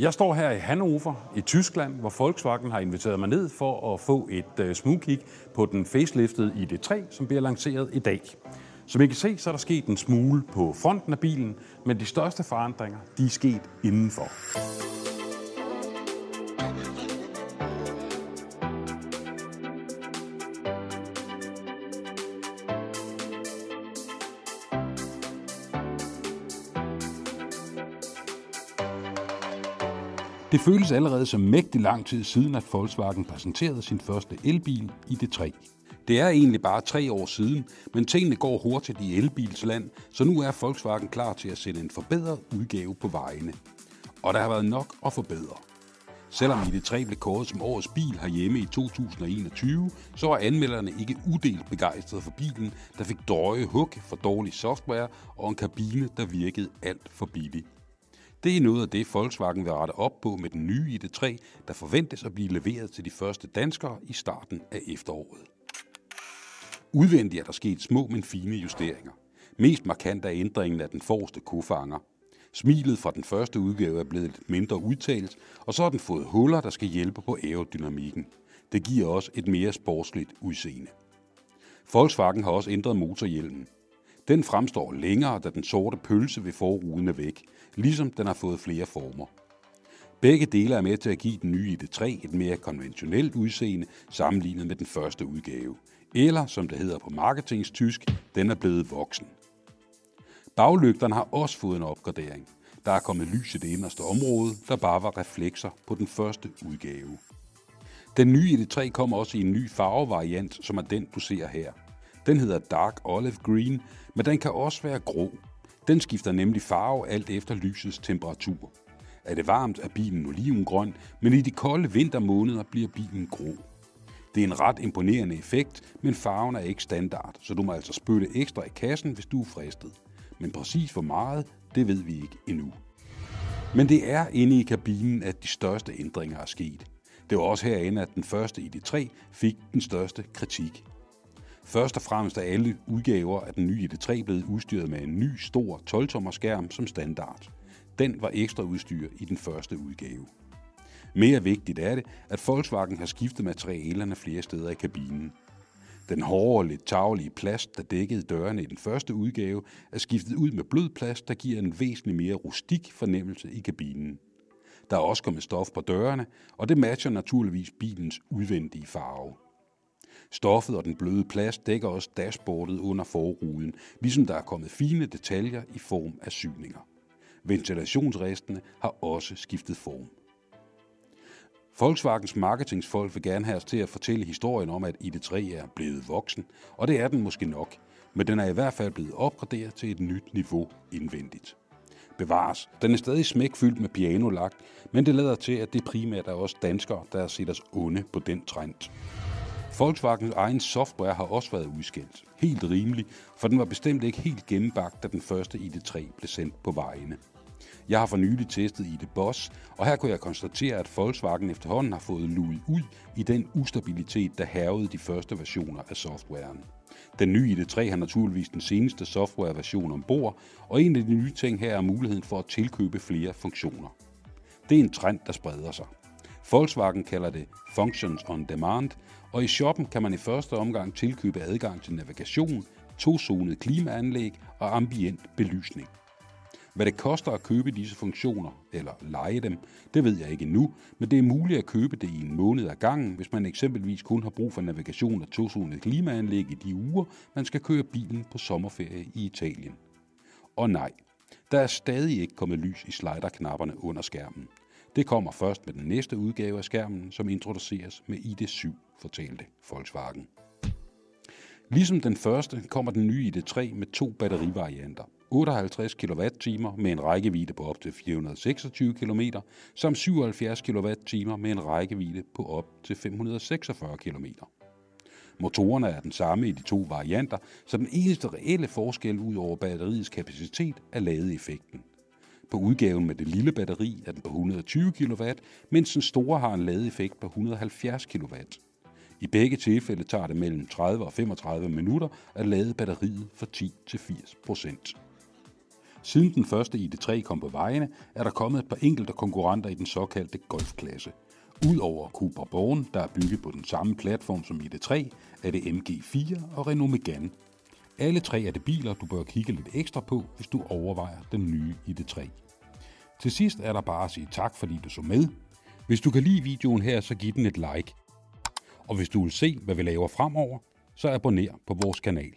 Jeg står her i Hannover i Tyskland, hvor Volkswagen har inviteret mig ned for at få et øh, smugkig på den faceliftede ID3, som bliver lanceret i dag. Som I kan se, så er der sket en smule på fronten af bilen, men de største forandringer de er sket indenfor. Det føles allerede som mægtig lang tid siden, at Volkswagen præsenterede sin første elbil i det 3. Det er egentlig bare tre år siden, men tingene går hurtigt i elbilsland, så nu er Volkswagen klar til at sætte en forbedret udgave på vejene. Og der har været nok at forbedre. Selvom ID3 blev kåret som årets bil herhjemme i 2021, så var anmelderne ikke udelt begejstrede for bilen, der fik dårlige hug for dårlig software og en kabine, der virkede alt for billig. Det er noget af det, Volkswagen vil rette op på med den nye ID3, der forventes at blive leveret til de første danskere i starten af efteråret. Udvendigt er der sket små, men fine justeringer. Mest markant er ændringen af den forreste kofanger. Smilet fra den første udgave er blevet lidt mindre udtalt, og så har den fået huller, der skal hjælpe på aerodynamikken. Det giver også et mere sportsligt udseende. Volkswagen har også ændret motorhjelmen. Den fremstår længere, da den sorte pølse ved forruden er væk, ligesom den har fået flere former. Begge dele er med til at give den nye ID3 et mere konventionelt udseende sammenlignet med den første udgave. Eller, som det hedder på marketingstysk, den er blevet voksen. Baglygterne har også fået en opgradering. Der er kommet lys i det inderste område, der bare var reflekser på den første udgave. Den nye ID3 kommer også i en ny farvevariant, som er den, du ser her. Den hedder Dark Olive Green, men den kan også være grå. Den skifter nemlig farve alt efter lysets temperatur. Er det varmt, er bilen olivengrøn, men i de kolde vintermåneder bliver bilen grå. Det er en ret imponerende effekt, men farven er ikke standard, så du må altså spytte ekstra i kassen, hvis du er fristet. Men præcis hvor meget, det ved vi ikke endnu. Men det er inde i kabinen, at de største ændringer er sket. Det var også herinde, at den første i de 3 fik den største kritik. Først og fremmest er alle udgaver af den nye ET3 blevet udstyret med en ny stor 12-tommer skærm som standard. Den var ekstra udstyr i den første udgave. Mere vigtigt er det, at Volkswagen har skiftet materialerne flere steder i kabinen. Den hårde, lidt taglige plast, der dækkede dørene i den første udgave, er skiftet ud med blød plast, der giver en væsentlig mere rustik fornemmelse i kabinen. Der er også kommet stof på dørene, og det matcher naturligvis bilens udvendige farve. Stoffet og den bløde plast dækker også dashboardet under forruden, ligesom der er kommet fine detaljer i form af syninger. Ventilationsrestene har også skiftet form. Volkswagens marketingsfolk vil gerne have os til at fortælle historien om, at ID3 er blevet voksen, og det er den måske nok, men den er i hvert fald blevet opgraderet til et nyt niveau indvendigt. Bevares, den er stadig smækfyldt med pianolagt, men det lader til, at det primært er os danskere, der har set os onde på den trend. Volkswagens egen software har også været udskilt. Helt rimeligt, for den var bestemt ikke helt gennembagt, da den første ID3 blev sendt på vejene. Jeg har for nylig testet ID Boss, og her kunne jeg konstatere, at Volkswagen efterhånden har fået luet ud i den ustabilitet, der hervede de første versioner af softwaren. Den nye ID3 har naturligvis den seneste softwareversion ombord, og en af de nye ting her er muligheden for at tilkøbe flere funktioner. Det er en trend, der spreder sig. Volkswagen kalder det Functions on Demand, og i shoppen kan man i første omgang tilkøbe adgang til navigation, tozonet klimaanlæg og ambient belysning. Hvad det koster at købe disse funktioner, eller lege dem, det ved jeg ikke endnu, men det er muligt at købe det i en måned ad gangen, hvis man eksempelvis kun har brug for navigation og tozonet klimaanlæg i de uger, man skal køre bilen på sommerferie i Italien. Og nej, der er stadig ikke kommet lys i sliderknapperne under skærmen. Det kommer først med den næste udgave af skærmen, som introduceres med ID7, fortalte Volkswagen. Ligesom den første kommer den nye ID3 med to batterivarianter. 58 kWh med en rækkevidde på op til 426 km, samt 77 kWh med en rækkevidde på op til 546 km. Motorerne er den samme i de to varianter, så den eneste reelle forskel ud over batteriets kapacitet er ladeeffekten. På udgaven med det lille batteri er den på 120 kW, mens den store har en ladeeffekt på 170 kW. I begge tilfælde tager det mellem 30 og 35 minutter at lade batteriet fra 10 til 80 procent. Siden den første ID3 kom på vejene, er der kommet et par enkelte konkurrenter i den såkaldte golfklasse. Udover Cooper Born, der er bygget på den samme platform som ID3, er det MG4 og Renault Megane. Alle tre er det biler, du bør kigge lidt ekstra på, hvis du overvejer den nye ID3. Til sidst er der bare at sige tak, fordi du så med. Hvis du kan lide videoen her, så giv den et like. Og hvis du vil se, hvad vi laver fremover, så abonner på vores kanal.